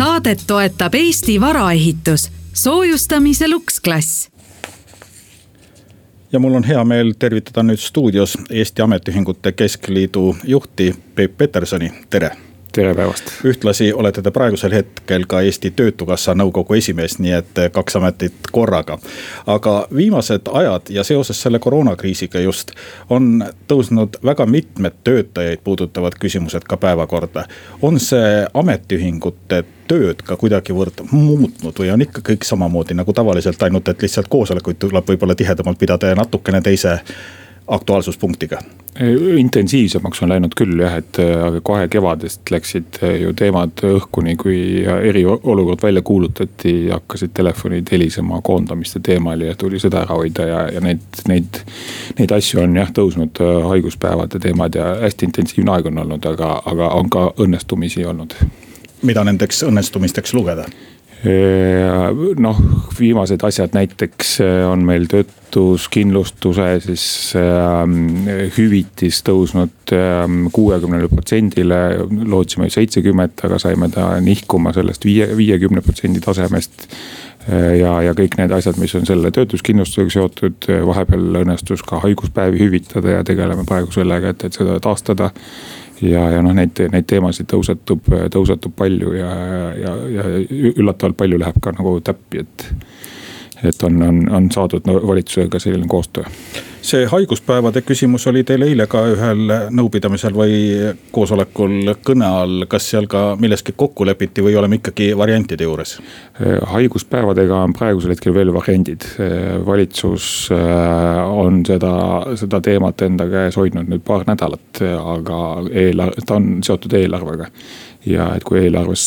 saadet toetab Eesti Varaehitus, soojustamise luksklass. ja mul on hea meel tervitada nüüd stuudios Eesti Ametiühingute Keskliidu juhti Peep Petersoni, tere tere päevast. ühtlasi olete te praegusel hetkel ka Eesti Töötukassa nõukogu esimees, nii et kaks ametit korraga. aga viimased ajad ja seoses selle koroonakriisiga just on tõusnud väga mitmed töötajaid puudutavad küsimused ka päevakorda. on see ametiühingute tööd ka kuidagivõrd muutnud või on ikka kõik samamoodi nagu tavaliselt, ainult et lihtsalt koosolekuid tuleb võib-olla tihedamalt pidada ja natukene teise aktuaalsuspunktiga? intensiivsemaks on läinud küll jah, et aga kohe kevadest läksid ju teemad õhkuni, kui eriolukord välja kuulutati, hakkasid telefonid helisema koondamiste teemal ja tuli seda ära hoida ja, ja neid, neid. Neid asju on jah tõusnud haiguspäevade teemad ja hästi intensiivne aeg on olnud, aga, aga on ka õnnestumisi olnud. mida nendeks õnnestumisteks lugeda? Noh, viimased asjad näiteks on meil töötuskindlustuse siis äh, hüvitis tõusnud ähm, kuuekümnele äh, protsendile. lootsime seitsekümmend, aga saime ta nihkuma sellest viie, viiekümne protsendi tasemest ja, ja kõik need asjad, mis on selle töötuskindlustusega seotud, vahepeal õnnestus ka haiguspäevi hüvitada ja tegeleme praegu sellega, et, et seda taastada ja, ja noh, neid, neid teemasid tõusetub, tõusetub palju ja, ja, ja üllatavalt palju läheb ka nagu täppi, et. Et on, on, on saadud valitsusega selline koostöö. See haiguspäevade küsimus oli teil eile ka ühel nõupidamisel või koosolekul kõne all, kas seal ka milleski kokku lepiti või oleme ikkagi variantide juures? haiguspäevadega on praegusel hetkel veel variandid, valitsus äh, on seda, seda teemat enda käes hoidnud nüüd paar nädalat, aga eelarve, ta on seotud eelarvega ja et kui eelarves,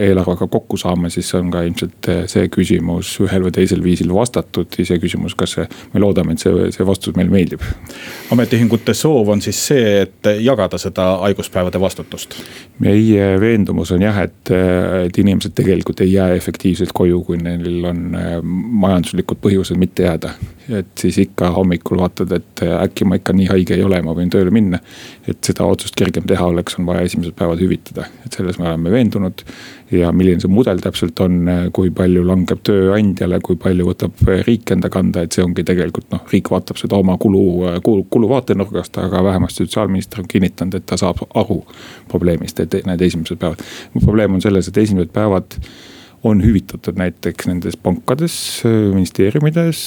eelarvega kokku saame, siis on ka ilmselt see küsimus ühel või teisel viisil vastatud. iseküsimus, kas see, me loodame, et see, see vastus meile meeldib. ametiühingute soov on siis see, et jagada seda haiguspäevade vastutust? meie veendumus on jah, et, et inimesed tegelikult ei jää efektiivselt koju, kui neil on majanduslikud põhjused mitte jääda. Et siis ikka hommikul vaatad, et äkki ma ikka nii haige ei ole, ma võin tööle minna. et seda otsust kergem teha oleks, on vaja esimesed päevad hüvitada et selles me oleme veendunud. ja milline see mudel täpselt on, kui palju langeb tööandjale, kui palju võtab riik enda kanda, et see ongi tegelikult noh, riik vaatab seda oma kulu, kulu, kulu vaatenurgast, aga vähemasti sotsiaalminister on kinnitanud, et ta saab aru probleemist, et need esimesed päevad. probleem on selles, et esimesed päevad on hüvitatud näiteks nendes pankades, ministeeriumides,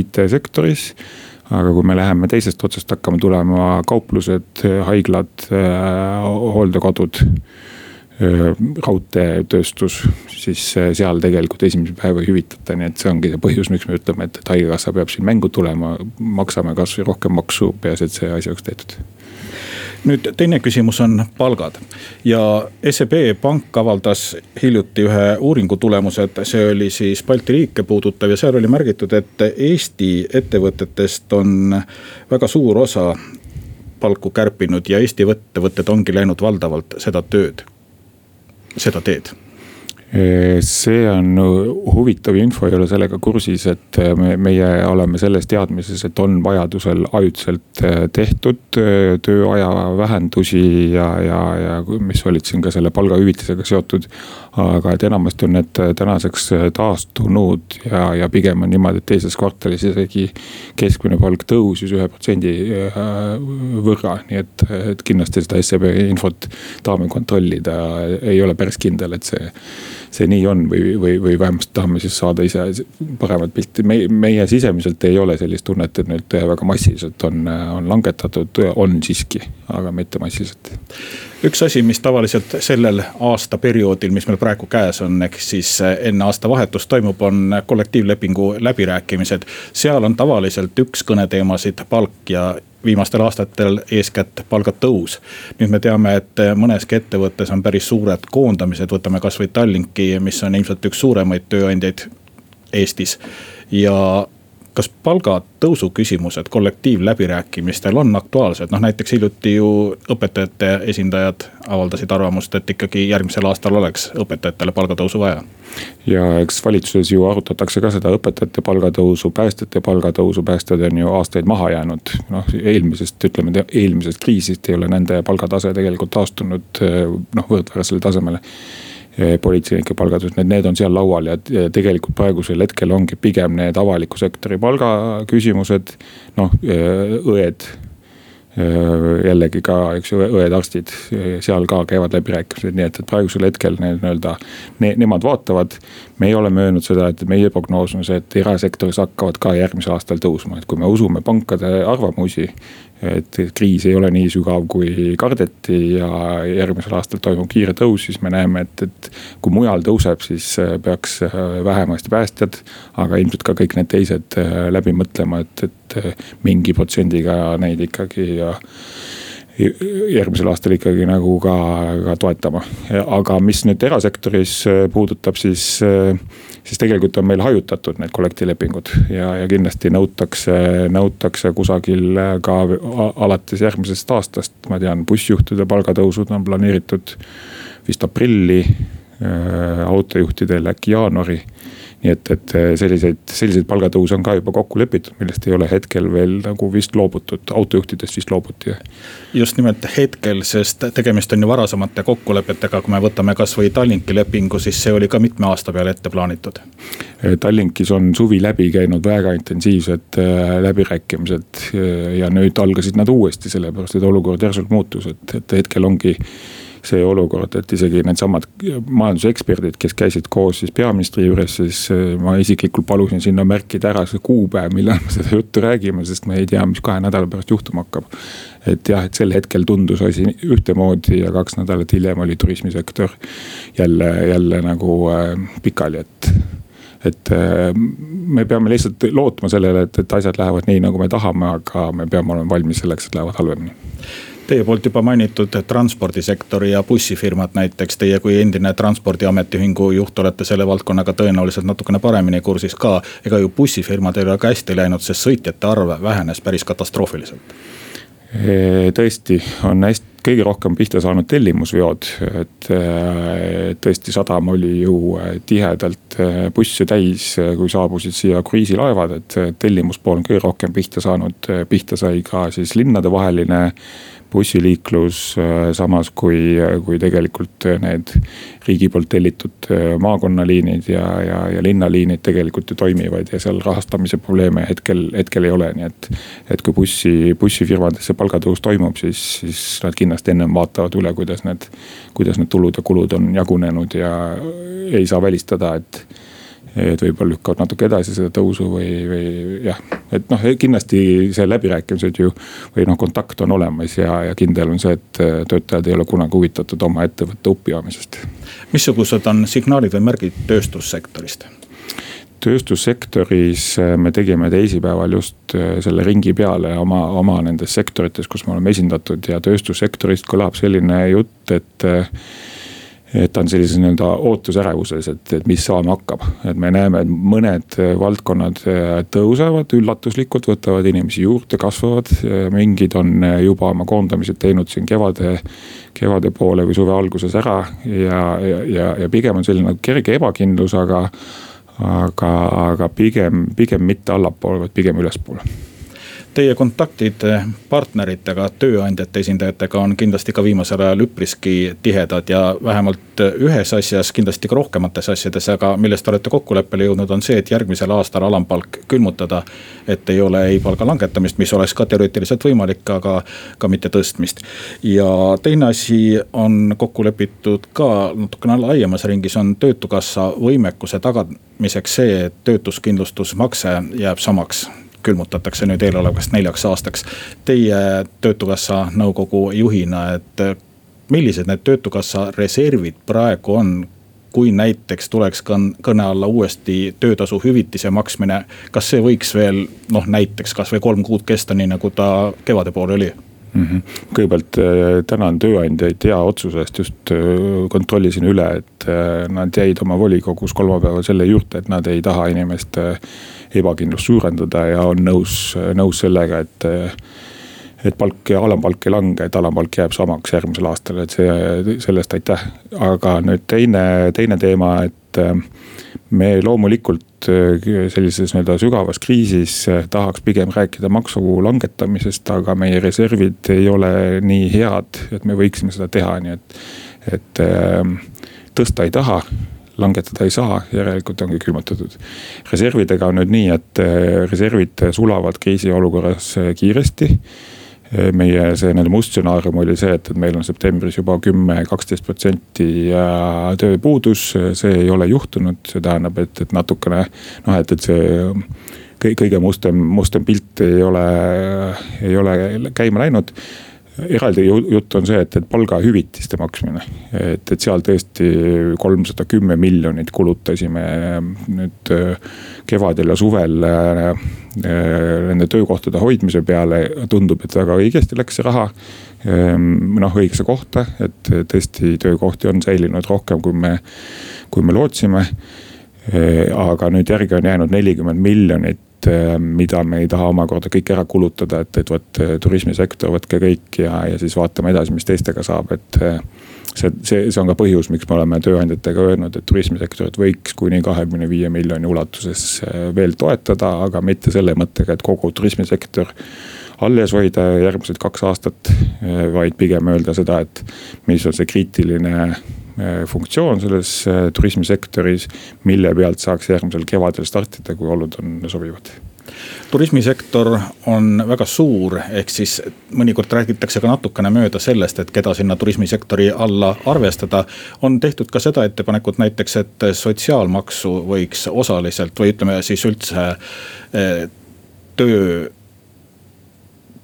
IT-sektoris aga kui me läheme teisest otsast, hakkame tulema kauplused, haiglad, hooldekodud raudteetööstus, siis seal tegelikult esimese päeva ei hüvitata, nii et see ongi see põhjus, miks me ütleme, et, et haigekassa peab siin mängu tulema. maksame kasvõi rohkem maksu, peaasi, et see asi oleks tehtud nüüd teine küsimus on palgad. Ja SEB Pank avaldas hiljuti ühe uuringu tulemused, see oli siis Balti riike puudutav ja seal oli märgitud, et Eesti ettevõtetest on väga suur osa palku kärpinud ja Eesti ettevõtted ongi läinud valdavalt seda tööd, seda teed see on huvitav info, ei ole sellega kursis, et me, meie oleme selles teadmises, et on vajadusel ajutiselt tehtud tööaja vähendusi ja, ja, ja mis olid siin ka selle palgahüvitisega seotud. aga et enamasti on need tänaseks taastunud ja, ja pigem on niimoodi, et teises kvartalis isegi keskmine palk tõusis ühe protsendi võrra, nii et, et kindlasti seda SEB infot tahame kontrollida, ei ole päris kindel, et see see nii on või, või, või vähemasti tahame siis saada ise paremat pilti. meie, meie sisemiselt ei ole sellist tunnet, et nüüd väga massiliselt on, on langetatud, on siiski, aga mitte massiliselt. üks asi, mis tavaliselt sellel aastaperioodil, mis meil praegu käes on, ehk siis enne aastavahetust toimub, on kollektiivlepingu läbirääkimised. seal on tavaliselt üks kõneteemasid palk ja viimastel aastatel eeskätt palgatõus. nüüd me teame, et mõneski ettevõttes on päris suured koondamised, võtame kasvõi Tallinki, mis on ilmselt üks suuremaid tööandjaid Eestis. ja kas palgatõusu küsimused kollektiivläbirääkimistel on aktuaalsed, noh näiteks hiljuti ju õpetajate esindajad avaldasid arvamust, et ikkagi järgmisel aastal oleks õpetajatele palgatõusu vaja. ja eks valitsuses ju arutatakse ka seda õpetajate palgatõusu, päästjate palgatõusu, päästjad on ju aastaid maha jäänud. noh eelmisest, ütleme eelmisest kriisist ei ole nende palgatase tegelikult taastunud noh võrdväärsele tasemele politseinike palgatõus, need, need on seal laual ja tegelikult praegusel hetkel ongi pigem need avaliku sektori palgaküsimused. noh, õed Äh, jällegi ka, eks ju, õed-arstid, seal ka käivad läbirääkimised, nii et, et praegusel hetkel nii-öelda ne,. Nemad vaatavad, meie oleme öelnud seda, et meie prognoos on see, et erasektoris hakkavad ka järgmisel aastal tõusma, et kui me usume pankade arvamusi et kriis ei ole nii sügav, kui kardeti ja järgmisel aastal toimub kiire tõus, siis me näeme, et, et kui mujal tõuseb, siis äh, peaks äh, vähemasti päästjad, aga ilmselt ka kõik need teised äh, läbi mõtlema, et, et mingi protsendiga neid ikkagi ja järgmisel aastal ikkagi nagu ka, ka toetama. aga mis nüüd erasektoris puudutab, siis siis tegelikult on meil hajutatud need kollektiivlepingud ja, ja kindlasti nõutakse, nõutakse kusagil ka alates järgmisest aastast, ma tean, bussijuhtide palgatõusud on planeeritud vist aprilli, äh, autojuhtidel äkki jaanuari nii et, et eh, selliseid, selliseid palgatõuse on ka juba kokku lepitud, millest ei ole hetkel veel nagu vist loobutud, autojuhtidest vist loobuti. just nimelt hetkel, sest tegemist on ju varasemate kokkulepetega, kui me võtame kasvõi Tallinki lepingu, siis see oli ka mitme aasta peale ette plaanitud. Eh, Tallinkis on suvi läbi käinud väga intensiivsed eh, läbirääkimised ja nüüd algasid nad uuesti, sellepärast et olukord järsult muutus, et, et hetkel ongi see olukord, et isegi needsamad majanduseksperdid, kes käisid koos siis peaministri juures, siis äh, ma isiklikult palusin sinna märkida ära see kuupäev, millal me seda juttu räägime, sest me ei tea, mis kahe nädala pärast juhtuma hakkab. et jah, et sel hetkel tundus asi ühtemoodi ja kaks nädalat hiljem oli turismisektor jälle, jälle nagu äh, pikali, et et äh, me peame lihtsalt lootma sellele, et, et asjad lähevad nii, nagu me tahame, aga me peame olema valmis selleks, et lähevad halvemini Teie poolt juba mainitud transpordisektori ja bussifirmad näiteks, teie kui endine transpordiameti ühingu juht olete selle valdkonnaga tõenäoliselt natukene paremini kursis ka. ega ju bussifirmadel ei ole ka hästi läinud, sest sõitjate arv vähenes päris katastroofiliselt. tõesti, on hästi kõige rohkem pihta saanud tellimusveod, et tõesti, sadam oli ju tihedalt busse täis, kui saabusid siia kruiisilaevad, et tellimuspool on kõige rohkem pihta saanud, pihta sai ka siis linnadevaheline bussiliiklus, äh, samas kui, kui tegelikult need riigi poolt tellitud äh, maakonnaliinid ja, ja, ja linnaliinid tegelikult ju toimivad ja seal rahastamise probleeme hetkel, hetkel ei ole, nii et. et kui bussi, bussifirmades see palgatõus toimub, siis, siis nad kindlasti ennem vaatavad üle, kuidas need, kuidas need tulud ja kulud on jagunenud ja ei saa välistada, et et võib-olla lükkavad natuke edasi seda tõusu või, või jah, et noh, kindlasti see läbirääkimised ju. või noh, kontakt on olemas ja, ja kindel on see, et töötajad ei ole kunagi huvitatud oma ettevõtte uppi ajamisest. missugused on signaalid või märgid tööstussektorist? tööstussektoris me tegime teisipäeval just selle ringi peale oma, oma nendes sektorites, kus me oleme esindatud ja tööstussektorist kõlab selline jutt, et et ta on sellises nii-öelda ootusärevuses, et, et mis saama hakkab. et me näeme, et mõned valdkonnad äh, tõusevad üllatuslikult, võtavad inimesi juurde, kasvavad. mingid on äh, juba oma koondamised teinud siin kevade, kevade poole või suve alguses ära ja, ja, ja, pigem on selline kerge ebakindlus, aga aga, aga pigem, pigem mitte allapoole, vaid pigem ülespoole Teie kontaktid partneritega, tööandjate esindajatega on kindlasti ka viimasel ajal üpriski tihedad ja vähemalt ühes asjas, kindlasti ka rohkemates asjades, aga milles te olete kokkuleppele jõudnud, on see, et järgmisel aastal alampalk külmutada. et ei ole ei palga langetamist, mis oleks ka teoreetiliselt võimalik, aga ka mitte tõstmist. ja teine asi on kokku lepitud ka natukene laiemas ringis, on töötukassa võimekuse tagamiseks see, et töötuskindlustusmakse jääb samaks külmutatakse nüüd eelolevast neljaks aastaks. Teie töötukassa nõukogu juhina, et millised need töötukassa reservid praegu on? kui näiteks tuleks kõne alla uuesti töötasu hüvitise maksmine, kas see võiks veel noh, näiteks kasvõi kolm kuud kesta, nii nagu ta kevade poole oli? mm -hmm.. kõigepealt äh, tänan tööandjaid hea otsuse eest, just äh, kontrollisin üle, et äh, nad jäid oma volikogus kolmapäeval selle juurde, et nad ei taha inimeste ebakindlust suurendada ja on nõus, nõus sellega, et et palk ja alampalk ei lange, et alampalk jääb samaks järgmisel aastal, et see, sellest aitäh. aga nüüd teine, teine teema, et me loomulikult sellises nii-öelda sügavas kriisis tahaks pigem rääkida maksu langetamisest, aga meie reservid ei ole nii head, et me võiksime seda teha, nii et, et tõsta ei taha langetada ei saa, järelikult ongi külmutatud. reservidega on nüüd nii, et reservid sulavad kriisiolukorras kiiresti meie see nii-öelda must stsenaarium oli see, et, et meil on septembris juba kümme, kaksteist protsenti tööpuudus, see ei ole juhtunud, see tähendab, et, et natukene noh, et, et see kõige mustem, mustem pilt ei ole, ei ole käima läinud eraldi jutt on see, et, et palgahüvitiste maksmine, et, et seal tõesti kolmsada kümme miljonit kulutasime nüüd äh, kevadel ja suvel äh, äh, nende töökohtade hoidmise peale. tundub, et väga õigesti läks see raha ähm, noh, õigesse kohta, et tõesti töökohti on säilinud rohkem, kui me, kui me lootsime. aga nüüd järgi on jäänud nelikümmend miljonit Eh, mida me ei taha omakorda kõik ära kulutada, et, et vot eh, turismisektor, võtke kõik ja, ja siis vaatame edasi, mis teistega saab, et eh, see, see, see on ka põhjus, miks me oleme tööandjatega öelnud, et turismisektorit võiks kuni kahekümne viie miljoni ulatuses veel toetada, aga mitte selle mõttega, et kogu turismisektor alles hoida järgmised kaks aastat. vaid pigem öelda seda, et mis on see kriitiline funktsioon selles turismisektoris, mille pealt saaks järgmisel kevadel startida, kui olud on sobivad turismisektor on väga suur, ehk siis mõnikord räägitakse ka natukene mööda sellest, et keda sinna turismisektori alla arvestada. on tehtud ka seda ettepanekut näiteks, et sotsiaalmaksu võiks osaliselt või ütleme siis üldse eh, töö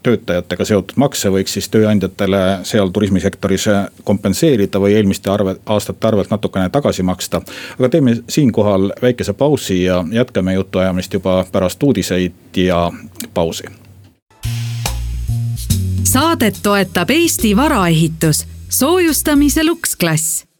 töötajatega seotud makse võiks siis tööandjatele seal turismisektoris kompenseerida või eelmiste arve, aastate arvelt natukene tagasi maksta. aga teeme siinkohal väikese pausi ja jätkame jutuajamist juba pärast uudiseid ja pausi. saadet toetab Eesti Varaehitus, soojustamise luksklass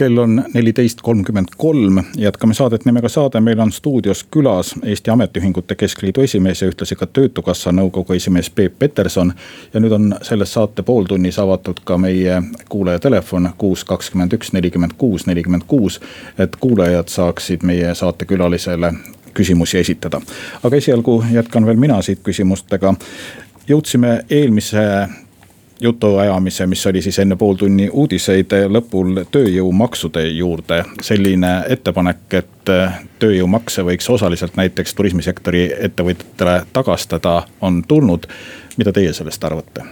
kell on neliteist kolmkümmend kolm, jätkame saadet nimega Saade, meil on stuudios külas Eesti Ametiühingute Keskliidu esimees ja ühtlasi ka Töötukassa nõukogu esimees Peep Peterson. ja nüüd on selles saate pooltunnis avatud ka meie kuulaja telefon kuus, kakskümmend üks, nelikümmend kuus, nelikümmend kuus. et kuulajad saaksid meie saatekülalisele küsimusi esitada. aga esialgu jätkan veel mina siit küsimustega jõudsime eelmise jutuajamise, mis oli siis enne pooltunni uudiseid lõpul tööjõumaksude juurde. selline ettepanek, et tööjõumakse võiks osaliselt näiteks turismisektori ettevõtjatele tagastada, on tulnud. mida teie sellest arvate?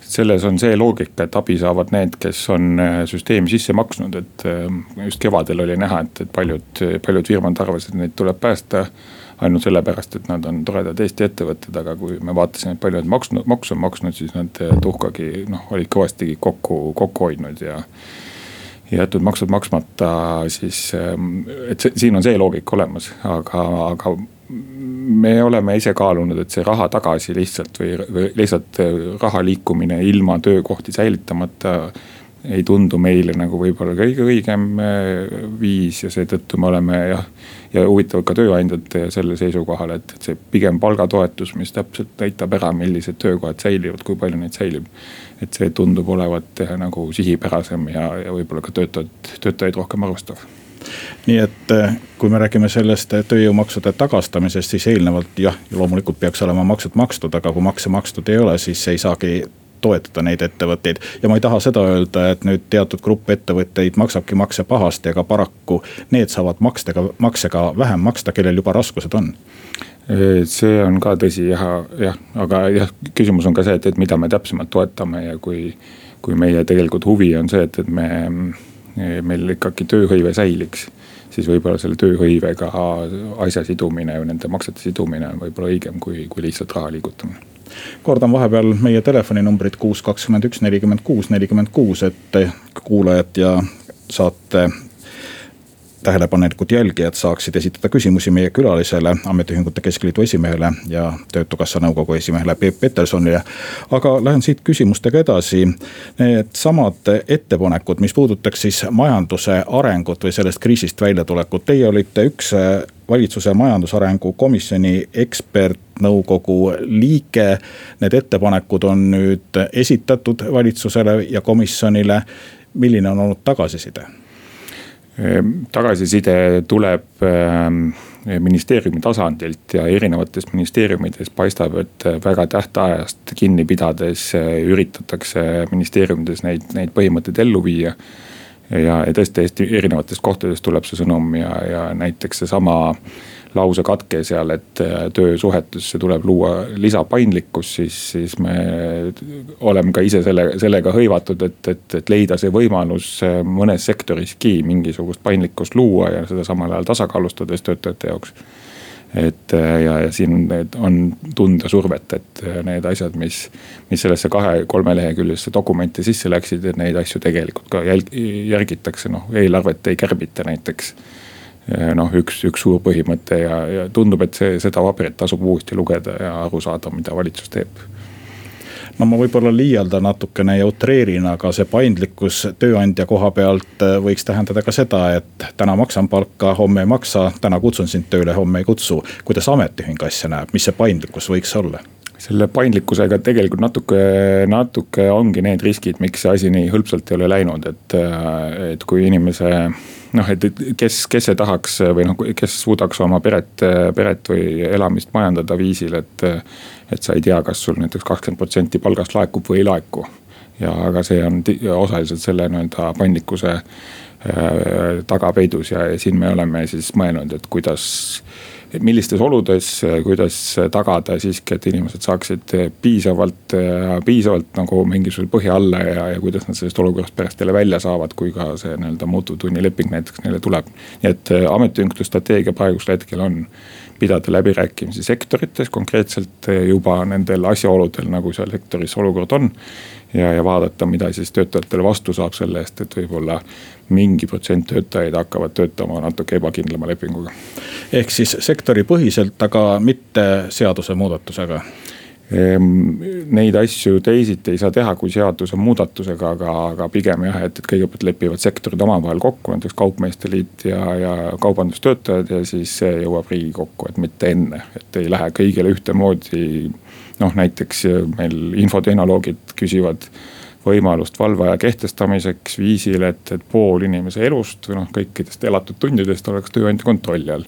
selles on see loogika, et abi saavad need, kes on süsteemi sisse maksnud, et just kevadel oli näha, et, et paljud, paljud firmad arvasid, et neid tuleb päästa ainult sellepärast, et nad on toredad Eesti ettevõtted, aga kui me vaatasime, palju nad maksnud, maksu on maksnud, siis nad tuhkagi noh, olid kõvasti kokku, kokku hoidnud ja jäetud maksud maksmata, siis et see, siin on see loogika olemas, aga, aga me oleme ise kaalunud, et see raha tagasi lihtsalt või, või lihtsalt raha liikumine ilma töökohti säilitamata ei tundu meile nagu võib-olla kõige õigem äh, viis ja seetõttu me oleme jah. ja huvitav ka tööandjate selle seisukohal, et, et see pigem palgatoetus, mis täpselt näitab ära, millised töökohad säilivad, kui palju neid säilib. et see tundub olevat nagu sihipärasem ja, ja võib-olla ka töötajad, töötajaid rohkem arvestav nii et äh, kui me räägime sellest tööjõumaksude tagastamisest, siis eelnevalt jah, loomulikult peaks olema maksud makstud, aga kui makse makstud ei ole, siis ei saagi toetada neid ettevõtteid. ja ma ei taha seda öelda, et nüüd teatud grupp ettevõtteid maksabki makse pahasti, aga paraku need saavad makstega, maksega vähem maksta, kellel juba raskused on see on ka tõsi jah, jah, aga jah, küsimus on ka see, et, et mida me täpsemalt toetame ja kui, kui meie tegelikult huvi on see, et, et me, meil ikkagi tööhõive säiliks siis võib-olla selle tööhõivega asja sidumine või nende maksete sidumine on võib-olla õigem kui, kui lihtsalt raha liigutamine. Kordan vahepeal meie telefoninumbrit kuus, kakskümmend üks, nelikümmend kuus, nelikümmend kuus, et kuulajad ja saate tähelepanelikud jälgijad saaksid esitada küsimusi meie külalisele, Ametiühingute Keskliidu esimehele ja Töötukassa nõukogu esimehele Peep Petersonile. aga lähen siit küsimustega edasi. Needsamad ettepanekud, mis puudutaks siis majanduse arengut või sellest kriisist väljatulekut, teie olite üks valitsuse majandusarengu komisjoni ekspertnõukogu liige. Need ettepanekud on nüüd esitatud valitsusele ja komisjonile. milline on olnud tagasiside? Ehm, tagasiside tuleb ehm, ministeeriumi tasandilt ja erinevates ministeeriumides paistab, et väga tähtajast kinni pidades üritatakse ministeeriumides neid, neid põhimõtteid ellu viia. ja, ja tõesti hästi erinevatest kohtadest tuleb see sõnum ja, ja näiteks seesama lausekatke seal, et äh, töösuhetesse tuleb luua lisapaindlikkus, siis, siis me oleme ka ise selle, sellega hõivatud, et, et, et leida see võimalus äh, mõnes sektoriski mingisugust paindlikkust luua ja seda samal ajal tasakaalustades töötajate jaoks. Et äh, ja, ja siin on tunda survet, et need asjad, mis, mis sellesse kahe-kolmeleheküljelisse dokumenti sisse läksid, et neid asju tegelikult ka jälg-, järgitakse, noh eelarvet ei kärbita näiteks noh, üks, üks suur põhimõte ja, ja tundub, et see, seda paberit tasub uuesti lugeda ja aru saada, mida valitsus teeb no ma võib-olla liialdan natukene ja utreerin, aga see paindlikkus tööandja koha pealt äh, võiks tähendada ka seda, et täna maksan palka, homme ei maksa, täna kutsun sind tööle, homme ei kutsu. kuidas ametiühing asja näeb, mis see paindlikkus võiks olla? Selle paindlikkusega tegelikult natuke, natuke ongi need riskid, miks see asi nii hõlpsalt ei ole läinud, et, et kui inimese noh, et kes, kes ei tahaks või noh, kes suudaks oma peret, peret või elamist majandada viisil, et. et sa ei tea, kas sul näiteks kakskümmend protsenti palgast laekub või ei laeku. ja, aga see on osaliselt selle nii-öelda paindlikkuse äh, taga peidus ja, ja siin me oleme siis mõelnud, et kuidas millistes oludes, kuidas tagada siiski, et inimesed saaksid piisavalt, piisavalt nagu mingisuguse põhja alla ja, ja kuidas nad sellest olukorrast pärast jälle välja saavad, kui ka see nii-öelda muutuvtunnileping näiteks neile tuleb. nii et äh, ametiühingute strateegia praegusel hetkel on pidada läbirääkimisi sektorites konkreetselt juba nendel asjaoludel, nagu seal sektoris olukord on. ja, ja vaadata, mida siis töötajatele vastu saab selle eest, et võib-olla mingi protsent töötajaid hakkavad töötama natuke ebakindlama lepinguga. ehk siis sektoripõhiselt, aga mitte seadusemuudatusega ehm, Neid asju teisiti ei saa teha kui seadusemuudatusega, aga, aga pigem jah, et, et kõigepealt lepivad sektorid omavahel kokku, näiteks Kaupmeeste Liit ja, ja kaubandustöötajad ja siis see jõuab riigikokku, et mitte enne, et ei lähe kõigile ühtemoodi. noh, näiteks meil infotehnoloogid küsivad võimalust valveaja kehtestamiseks viisil, et, et pool inimese elust või noh, kõikidest elatud tundidest oleks tööandja kontrolli all.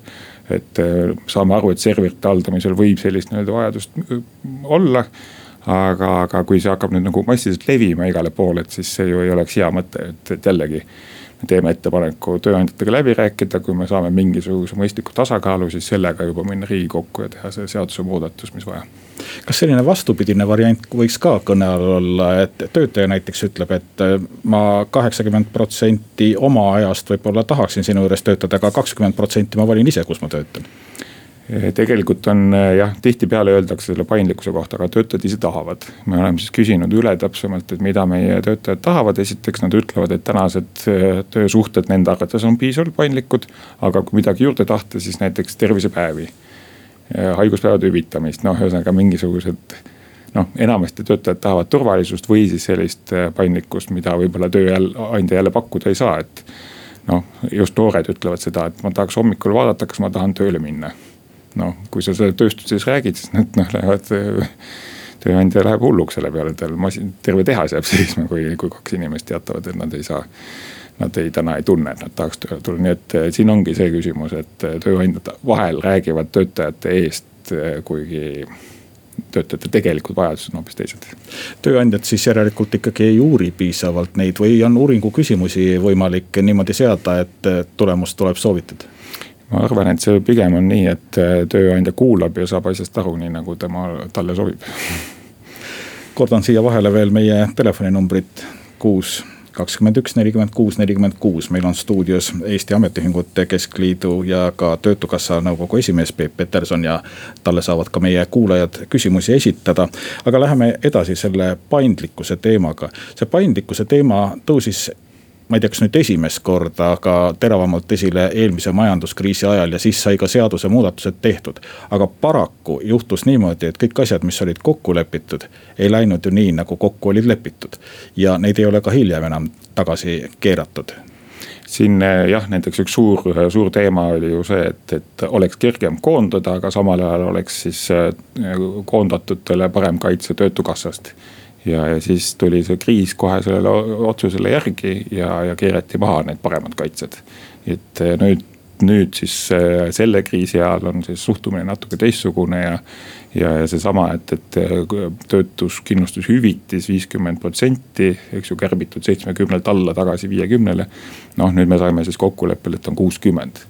et äh, saame aru, et serverite haldamisel võib sellist nii-öelda vajadust äh, olla aga, aga kui see hakkab nüüd nagu massiliselt levima igale poole, et siis see ju ei oleks hea mõte, et, et jällegi me teeme ettepaneku tööandjatega läbi rääkida, kui me saame mingisuguse mõistliku tasakaalu, siis sellega juba minna riigikokku ja teha see seadusemuudatus, mis vaja. kas selline vastupidine variant võiks ka kõne all olla, et töötaja näiteks ütleb, et äh, ma kaheksakümmend protsenti oma ajast võib-olla tahaksin sinu juures töötada, aga kakskümmend protsenti ma valin ise, kus ma töötan tegelikult on eh, jah, tihtipeale öeldakse selle paindlikkuse kohta, aga töötajad ise tahavad. me oleme siis küsinud üle täpsemalt, et mida meie töötajad tahavad, esiteks nad ütlevad, et tänased eh, töösuhted nende arvates on piisavalt paindlikud. aga kui midagi juurde tahta, siis näiteks tervisepäevi, haiguspäevade hüvitamist, noh, ühesõnaga mingisugused noh, enamasti töötajad tahavad turvalisust või siis sellist paindlikkust, mida võib-olla tööandja jälle pakkuda ei saa, et. noh, just noored ütlevad seda, et ma tahaks hommikul vaadata, kas ma tahan tööle minna noh, kui sa seda tööstuses räägid, siis nad noh lähevad tööandja läheb hulluks selle peale, tal masin, terve tehas jääb seisma, kui, kui kaks inimest teatavad, et nad ei saa. Nad ei, täna ei tunne, et nad tahaks tööle tulla, nii et siin ongi see küsimus, et tööandjad vahel räägivad töötajate eest, kuigi töötajate tegelikud vajadused on hoopis teised. tööandjad siis järelikult ikkagi ei uuri piisavalt neid või on uuringu küsimusi võimalik niimoodi seada, et tulemust tuleb soovitada? Ma arvan, et see pigem on nii, et äh, tööandja kuulab ja saab asjast aru, nii nagu tema, talle sobib. kordan siia vahele veel meie telefoninumbrit kuus kakskümmend üks, nelikümmend kuus, nelikümmend kuus, meil on stuudios Eesti Ametiühingute Keskliidu ja ka Töötukassa nõukogu esimees Peep Peterson ja talle saavad ka meie kuulajad küsimusi esitada. aga läheme edasi selle paindlikkuse teemaga, see paindlikkuse teema tõusis ma ei tea, kas nüüd esimest korda, aga teravamalt esile eelmise majanduskriisi ajal ja siis sai ka seadusemuudatused tehtud. aga paraku juhtus niimoodi, et kõik asjad, mis olid kokku lepitud, ei läinud ju nii, nagu kokku olid lepitud. ja neid ei ole ka hiljem enam tagasi keeratud siin eh, jah, näiteks üks suur, suur teema oli ju see, et, et oleks kergem koondada, aga samal ajal oleks siis eh, koondatutele parem kaitse töötukassast ja, ja siis tuli see kriis kohe sellele otsusele järgi ja, ja keerati maha need paremad kaitsed. et eh, nüüd nüüd siis selle kriisi ajal on see suhtumine natuke teistsugune ja ja, ja seesama, et, et töötuskindlustushüvitis viiskümmend protsenti, eks ju, kärbitud seitsmekümnelt alla tagasi viiekümnele. noh, nüüd me saime siis kokkuleppele, et on kuuskümmend.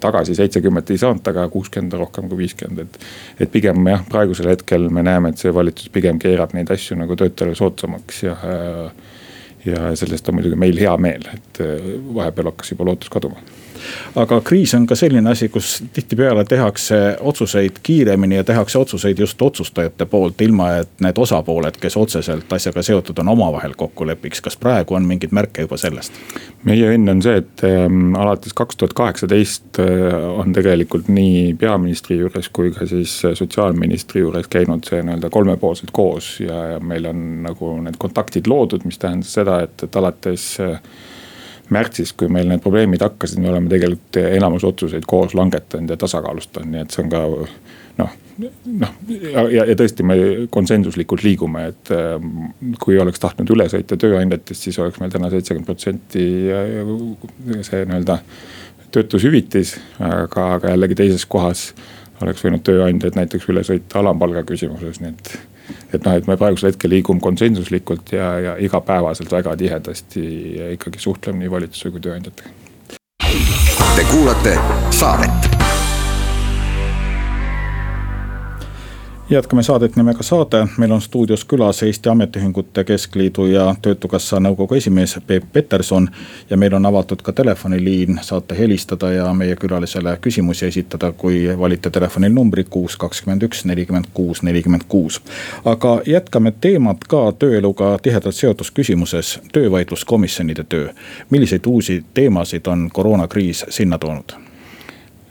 Tagasi seitsekümmend ei saanud, aga kuuskümmend rohkem kui viiskümmend, et. et pigem jah, praegusel hetkel me näeme, et see valitsus pigem keerab neid asju nagu töötajale soodsamaks ja ja sellest on muidugi meil hea meel, et vahepeal hakkas juba lootus kaduma aga kriis on ka selline asi, kus tihtipeale tehakse otsuseid kiiremini ja tehakse otsuseid just otsustajate poolt, ilma et need osapooled, kes otseselt asjaga seotud on, omavahel kokku lepiks. kas praegu on mingeid märke juba sellest? meie õnn on see, et ähm, alates kaks tuhat kaheksateist äh, on tegelikult nii peaministri juures kui ka siis sotsiaalministri juures käinud see nii-öelda kolmepoolselt koos ja, ja meil on nagu need kontaktid loodud, mis tähendas seda, et, et alates äh, märtsis, kui meil need probleemid hakkasid, me oleme tegelikult enamus otsuseid koos langetanud ja tasakaalustanud, nii et see on ka noh, noh ja, ja, tõesti, me konsensuslikult liigume, et ähm, kui oleks tahtnud üle sõita tööandjatest, siis oleks meil täna seitsekümmend protsenti see nii-öelda töötushüvitis, aga, aga jällegi teises kohas oleks võinud tööandjad näiteks üle sõita alampalga küsimuses, nii et et noh, et me praegusel hetkel liigume konsensuslikult ja, ja igapäevaselt väga tihedasti ikkagi suhtleme nii valitsuse kui tööandjatega. Te kuulate saadet jätkame saadet nimega Saade, meil on stuudios külas Eesti Ametiühingute Keskliidu ja Töötukassa nõukogu esimees Peep Peterson. ja meil on avatud ka telefoniliin, saate helistada ja meie külalisele küsimusi esitada, kui valite telefonil numbri kuus, kakskümmend üks, nelikümmend kuus, nelikümmend kuus. aga jätkame teemat ka tööeluga tihedalt seotud küsimuses, töövaidluskomisjonide töö. milliseid uusi teemasid on koroonakriis sinna toonud?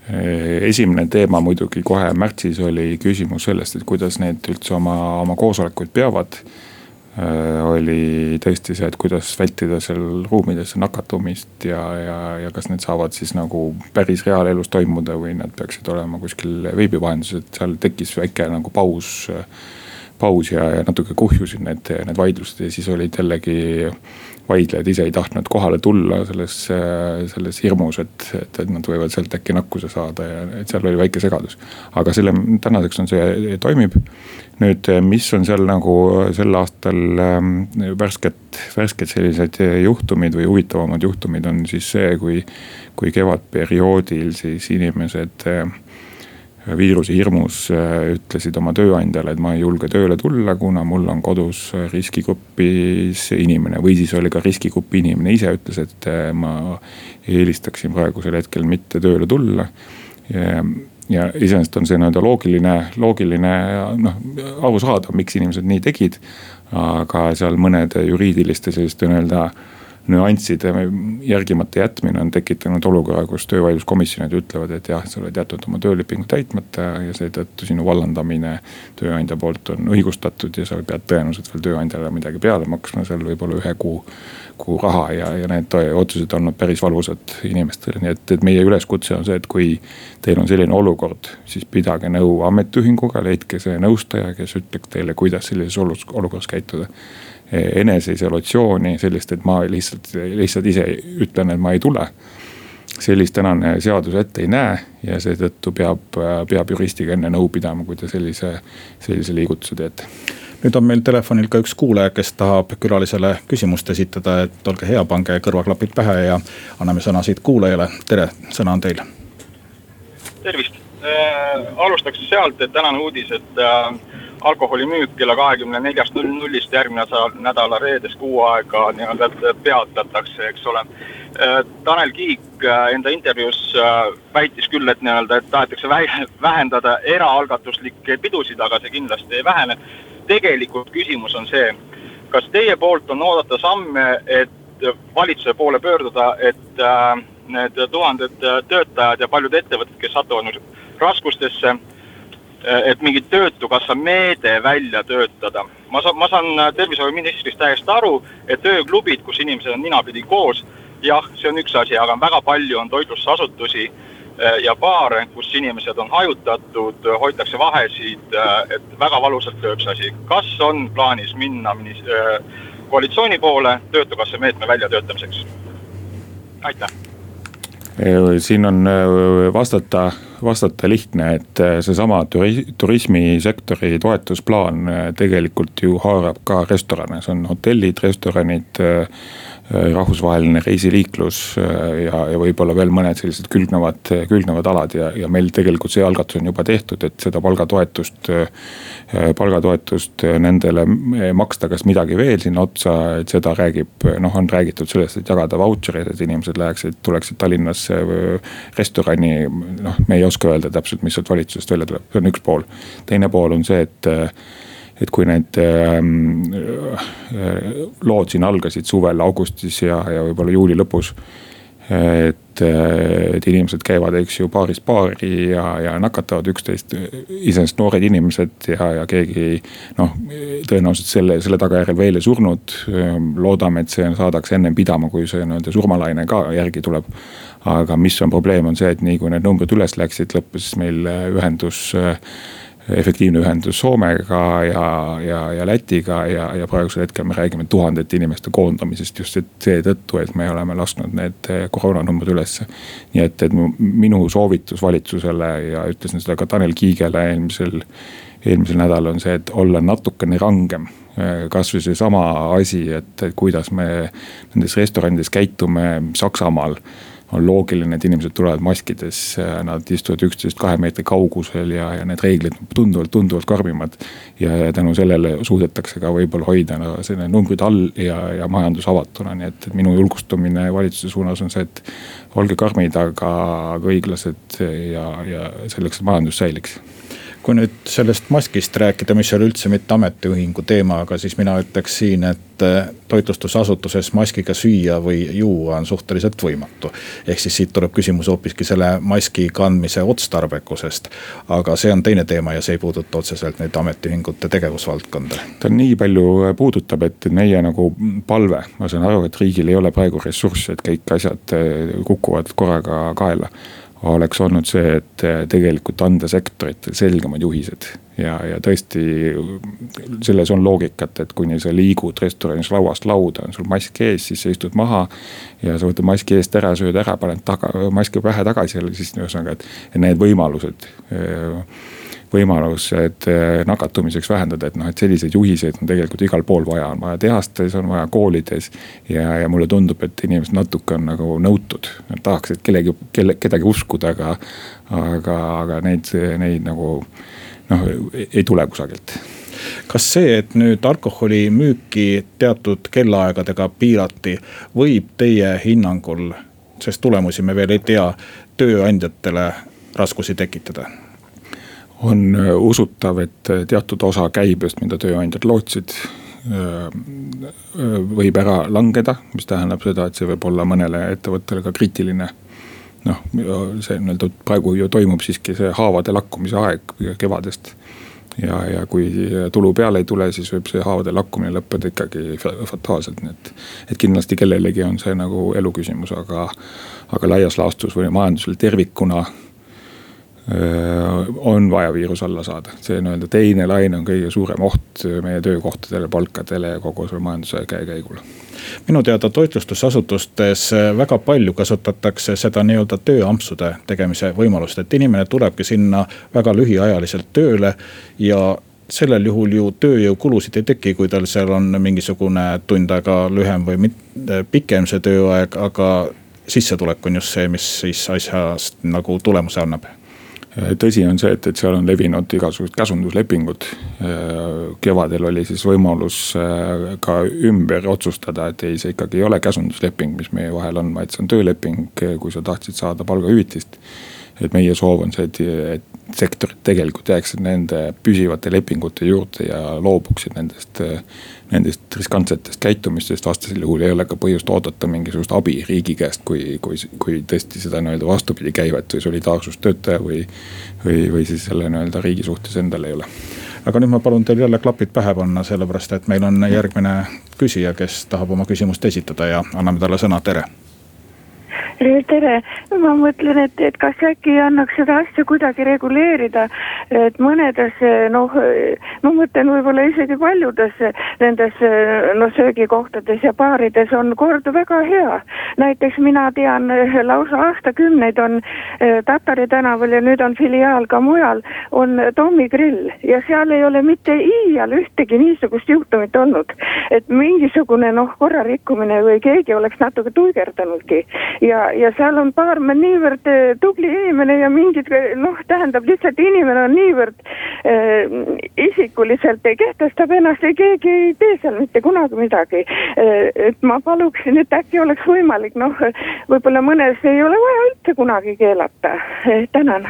Eh, esimene teema muidugi kohe märtsis oli küsimus sellest, et kuidas need üldse oma, oma koosolekuid peavad. Eh, oli tõesti see, et kuidas vältida seal ruumidesse nakatumist ja, ja, ja kas need saavad siis nagu päris reaalelus toimuda või nad peaksid olema kuskil veebi vahendusel, et seal tekkis väike nagu paus paus ja, ja natuke kuhjusid need, need vaidlused ja siis olid jällegi vaidlejad ise ei tahtnud kohale tulla selles, selles hirmus, et, et, et nad võivad sealt äkki nakkuse saada ja et seal oli väike segadus. aga selle, tänaseks on see, toimib. nüüd, mis on seal nagu sel aastal ähm, värsket, värsked sellised juhtumid või huvitavamad juhtumid on siis see, kui, kui kevadperioodil siis inimesed äh, viiruse hirmus äh, ütlesid oma tööandjale, et ma ei julge tööle tulla, kuna mul on kodus riskigrupis inimene. või siis oli ka riskigrupi inimene ise ütles, et äh, ma eelistaksin praegusel hetkel mitte tööle tulla. ja iseenesest on see nii-öelda loogiline, loogiline noh, arusaadav, miks inimesed nii tegid. aga seal mõnede juriidiliste selliste nii-öelda nüansside järgimata jätmine on tekitanud olukorra, kus töövaidluskomisjonid ütlevad, et jah, sa oled jätnud oma töölepingu täitmata ja seetõttu sinu vallandamine tööandja poolt on õigustatud ja sa pead tõenäoliselt veel tööandjale midagi peale maksma seal võib-olla ühe kuu kuu raha ja, ja need otsused on olnud päris valusad inimestele, nii et, et meie üleskutse on see, et kui teil on selline olukord, siis pidage nõu ametiühinguga, leidke see nõustaja, kes ütleb teile, kuidas sellises olukorras käituda eneseisolatsiooni, sellist, et ma lihtsalt, lihtsalt ise ütlen, et ma ei tule. sellist tänane seadus ette ei näe ja seetõttu peab, peab juristiga enne nõu pidama, kui te sellise, sellise liigutuse teete nüüd on meil telefonil ka üks kuulaja, kes tahab külalisele küsimust esitada, et olge hea, pange kõrvaklapid pähe ja anname sõna siit kuulajale. tere, sõna on teil. tervist äh,, alustaks sealt, et tänane uudis, et äh, alkoholimüük kella kahekümne neljast nullist järgmine nädala reedest kuu aega nii-öelda peatatakse, eks ole. Äh, Tanel Kiik äh, enda intervjuus äh, väitis küll, et nii-öelda, et tahetakse vähendada eraalgatuslikke pidusid, aga see kindlasti ei vähene. Tegelikult küsimus on see, kas teie poolt on oodata samme, et valitsuse poole pöörduda, et need tuhanded töötajad ja paljud ettevõtted, kes satuvad nüüd raskustesse Eh, et mingi töötukassa meede välja töötada. ma saan, ma saan äh, tervishoiuministrist täiesti aru, et tööklubid, kus inimesed on ninapidi koos, jah, see on üks asi, aga väga palju on toitlustusasutusi äh, ja baare, kus inimesed on hajutatud, hoitakse vahesid, äh, et väga valusalt lööb see asi. kas on plaanis minna koalitsiooni poole töötukassa meetme väljatöötamiseks? aitäh siin on vastata, vastata lihtne, et seesama turismisektori toetusplaan tegelikult ju haarab ka restorane, see on hotellid, restoranid Äh, rahvusvaheline reisiliiklus äh, ja, ja võib-olla veel mõned sellised külgnevad, külgnevad alad ja, ja meil tegelikult see algatus on juba tehtud, et seda palgatoetust. Äh, palgatoetust nendele maksta kas midagi veel sinna otsa, et seda räägib, noh, on räägitud sellest, et jagada vautšereid, et inimesed läheksid, tuleksid Tallinnasse restorani. noh, me ei oska öelda täpselt, mis sealt valitsusest välja tuleb, see on üks pool. teine pool on see, et et kui need ähm, äh, lood siin algasid suvel augustis ja, ja võib-olla juuli lõpus. et, äh, et inimesed käivad, eks ju, baarist baari ja, ja nakatavad üksteist, iseenesest noored inimesed ja, ja keegi. noh, tõenäoliselt selle, selle tagajärjel veel ei surnud. loodame, et see saadakse ennem pidama, kui see nii-öelda surmalaine ka järgi tuleb aga mis on probleem, on see, et nii kui need numbrid üles läksid, lõppes meil ühendus äh, efektiivne ühendus Soomega ja, ja, ja Lätiga ja, ja praegusel hetkel me räägime tuhandete inimeste koondamisest just seetõttu, et me oleme lasknud need koroonanumbrid ülesse. nii et, et minu soovitus valitsusele ja ütlesin seda ka Tanel Kiigele eelmisel, eelmisel nädalal on see, et olla natukene rangem kasvõi seesama asi, et, kuidas me nendes restoranides käitume Saksamaal on loogiline, et inimesed tulevad maskides, nad istuvad üksteisest kahe meetri kaugusel ja, ja need reeglid tunduvalt, tunduvalt karmimad. ja, ja tänu sellele suudetakse ka võib-olla hoida no, selle numbrid all ja, ja majandus avatuna, nii et minu julgustumine valitsuse suunas on see, et olge karmid, aga, aga õiglased ja, ja selleks, et majandus säiliks kui nüüd sellest maskist rääkida, mis ei ole üldse mitte ametiühingu teema, aga siis mina ütleks siin, et äh, toitlustusasutuses maskiga süüa või juua on suhteliselt võimatu. ehk siis siit tuleb küsimus hoopiski selle maski kandmise otstarbekusest. aga see on teine teema ja see ei puuduta otseselt nüüd ametiühingute tegevusvaldkonda. ta nii palju äh, puudutab, et meie nagu palve, ma saan aru, et riigil ei ole praegu ressurssi, et kõik asjad äh, kukuvad korraga kaela oleks olnud see, et tegelikult anda sektoritele selgemad juhised. ja, ja tõesti selles on loogikat, et kuni sa liigud restoranis lauast lauda, on sul mask ees, siis sa istud maha. ja sa võtad maski eest ära, sööd ära, paned taga, maski pähe tagasi jälle, siis ühesõnaga, et need võimalused võimalus, et eh, nakatumiseks vähendada, et noh, et selliseid juhiseid on tegelikult igal pool vaja, on vaja tehastes, on vaja koolides. ja, ja mulle tundub, et inimesed natuke on nagu nõutud, tahaksid kellegi, kelle, kedagi uskuda, aga. aga, aga neid, neid nagu noh, ei tule kusagilt kas see, et nüüd alkoholimüüki teatud kellaaegadega piirati, võib teie hinnangul, sest tulemusi me veel ei tea, tööandjatele raskusi tekitada? On äh, usutav, et äh, teatud osa käibest, mida tööandjad lootsid äh, võib ära langeda, mis tähendab seda, et see võib olla mõnele ettevõttele ka kriitiline. noh, see nii-öelda praegu ju toimub siiski see haavade lakkumise aeg kevadest. ja, ja kui tulu peale ei tule, siis võib see haavade lakkumine lõppeda ikkagi fataalselt, nii et. et kindlasti kellelegi on see nagu elu küsimus, aga, aga laias laastus või majandusel tervikuna on vaja viirus alla saada, see nii-öelda teine laine on kõige suurem oht meie töökohtadele, palkadele ja kogu selle majanduse käekäigule minu teada toitlustusasutustes väga palju kasutatakse seda nii-öelda tööampsude tegemise võimalust, et inimene tulebki sinna väga lühiajaliselt tööle ja sellel juhul ju tööjõukulusid ei teki, kui tal seal on mingisugune tund aega lühem või pikem see tööaeg, aga sissetulek on just see, mis siis asjast nagu tulemuse annab tõsi on see, et, et seal on levinud igasugused käsunduslepingud. kevadel oli siis võimalus äh, ka ümber otsustada, et ei, see ikkagi ei ole käsundusleping, mis meie vahel on, vaid see on tööleping, kui sa tahtsid saada palgahüvitist. et meie soov on see, et, et sektorid tegelikult jääksid nende püsivate lepingute juurde ja loobuksid nendest, nendest riskantsetest käitumistest. vastasel juhul ei ole ka põhjust oodata mingisugust abi riigi käest, kui, kui, kui tõesti seda nii-öelda vastupidi käivet või solidaarsust töötaja või, või, või siis selle nii-öelda riigi suhtes endal ei ole. Aga nüüd ma palun teil jälle klapid pähe panna, sellepärast et meil on järgmine küsija, kes tahab oma küsimust esitada ja anname talle sõna, tere tere, ma mõtlen, et, et kas äkki annaks seda asja kuidagi reguleerida, et mõnedes noh, ma mõtlen võib-olla isegi paljudes nendes noh, söögikohtades ja baarides on kord väga hea. näiteks mina tean lausa aastakümneid on eh, Tatari tänaval ja nüüd on filiaal ka mujal, on Tommy grill ja seal ei ole mitte iial ühtegi niisugust juhtumit olnud, et mingisugune noh, korrarikkumine või keegi oleks natuke tuigerdanudki ja ja, seal on baarmen niivõrd eh, tubli inimene ja mingid noh, tähendab lihtsalt inimene on niivõrd äh, isikuliselt kehtestab ennast ja keegi ei tee seal mitte kunagi midagi äh,. et ma paluksin, et äkki oleks võimalik noh, võib-olla mõnes ei ole vaja üldse kunagi keelata äh,, tänan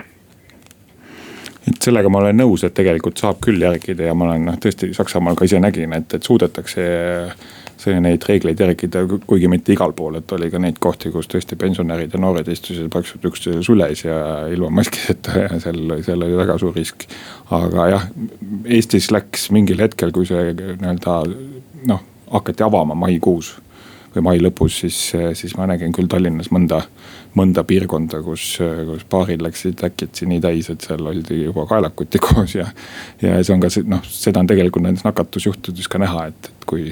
et sellega ma olen nõus, et tegelikult saab küll järgida ja ma olen noh, tõesti Saksamaal ka ise nägin, et, et suudetakse see neid reegleid järgida, kuigi mitte igal pool, et oli ka neid kohti, kus tõesti pensionärid ja noored istusid praktiliselt üksteise süles ja ilma maskideta ja seal, seal oli väga suur risk. aga jah, Eestis läks mingil hetkel, kui see nii-öelda noh, hakati avama maikuus või mai lõpus, siis, siis ma nägin küll Tallinnas mõnda, mõnda piirkonda, kus, kus baarid läksid äkitsi nii täis, et seal oldi juba kaelakuti koos ja. ja see on ka noh, seda on tegelikult nendes nakatusjuhtudes ka näha, et, et kui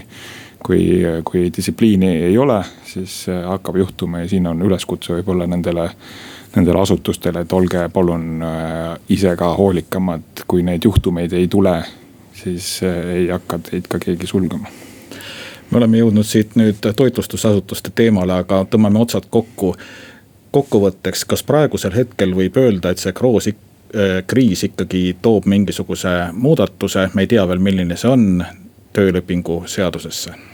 kui, kui distsipliini ei ole, siis äh, hakkab juhtuma ja siin on üleskutse võib-olla nendele, nendele asutustele, et olge palun äh, ise ka hoolikamad, kui neid juhtumeid ei tule, siis äh, ei hakka teid ka keegi sulgema. Me oleme jõudnud siit nüüd toitlustusasutuste teemale, aga tõmbame otsad kokku. kokkuvõtteks, kas praegusel hetkel võib öelda, et see kroos kriis ikkagi toob mingisuguse muudatuse, me ei tea veel, milline see on, töölepingu seadusesse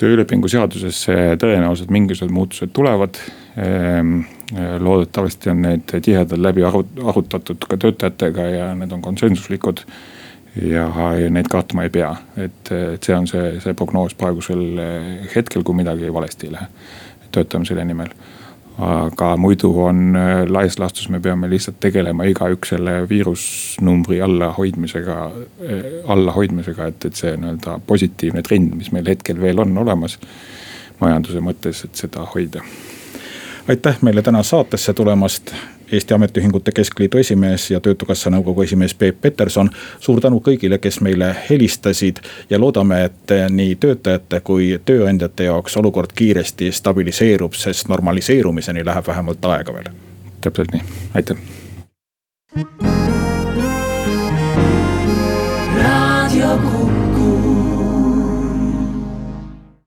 töölepingu seadusesse tõenäoliselt mingisugused muutused tulevad. Ehm, loodetavasti on need tihedalt läbi arutatud ka töötajatega ja need on konsensuslikud. ja, ja neid kartma ei pea, et, et see on see, see prognoos praegusel hetkel, kui midagi valesti ei lähe. töötame selle nimel aga muidu on äh, laias laastus, me peame lihtsalt tegelema igaüks selle viirusnumbri allahoidmisega, äh, allahoidmisega, et, et see nii-öelda positiivne trend, mis meil hetkel veel on olemas majanduse mõttes, et seda hoida. aitäh meile täna saatesse tulemast Eesti Ametiühingute Keskliidu esimees ja Töötukassa nõukogu esimees Peep Peterson. suur tänu kõigile, kes meile helistasid ja loodame, et nii töötajate kui tööandjate jaoks olukord kiiresti stabiliseerub, sest normaliseerumiseni läheb vähemalt aega veel. täpselt nii, aitäh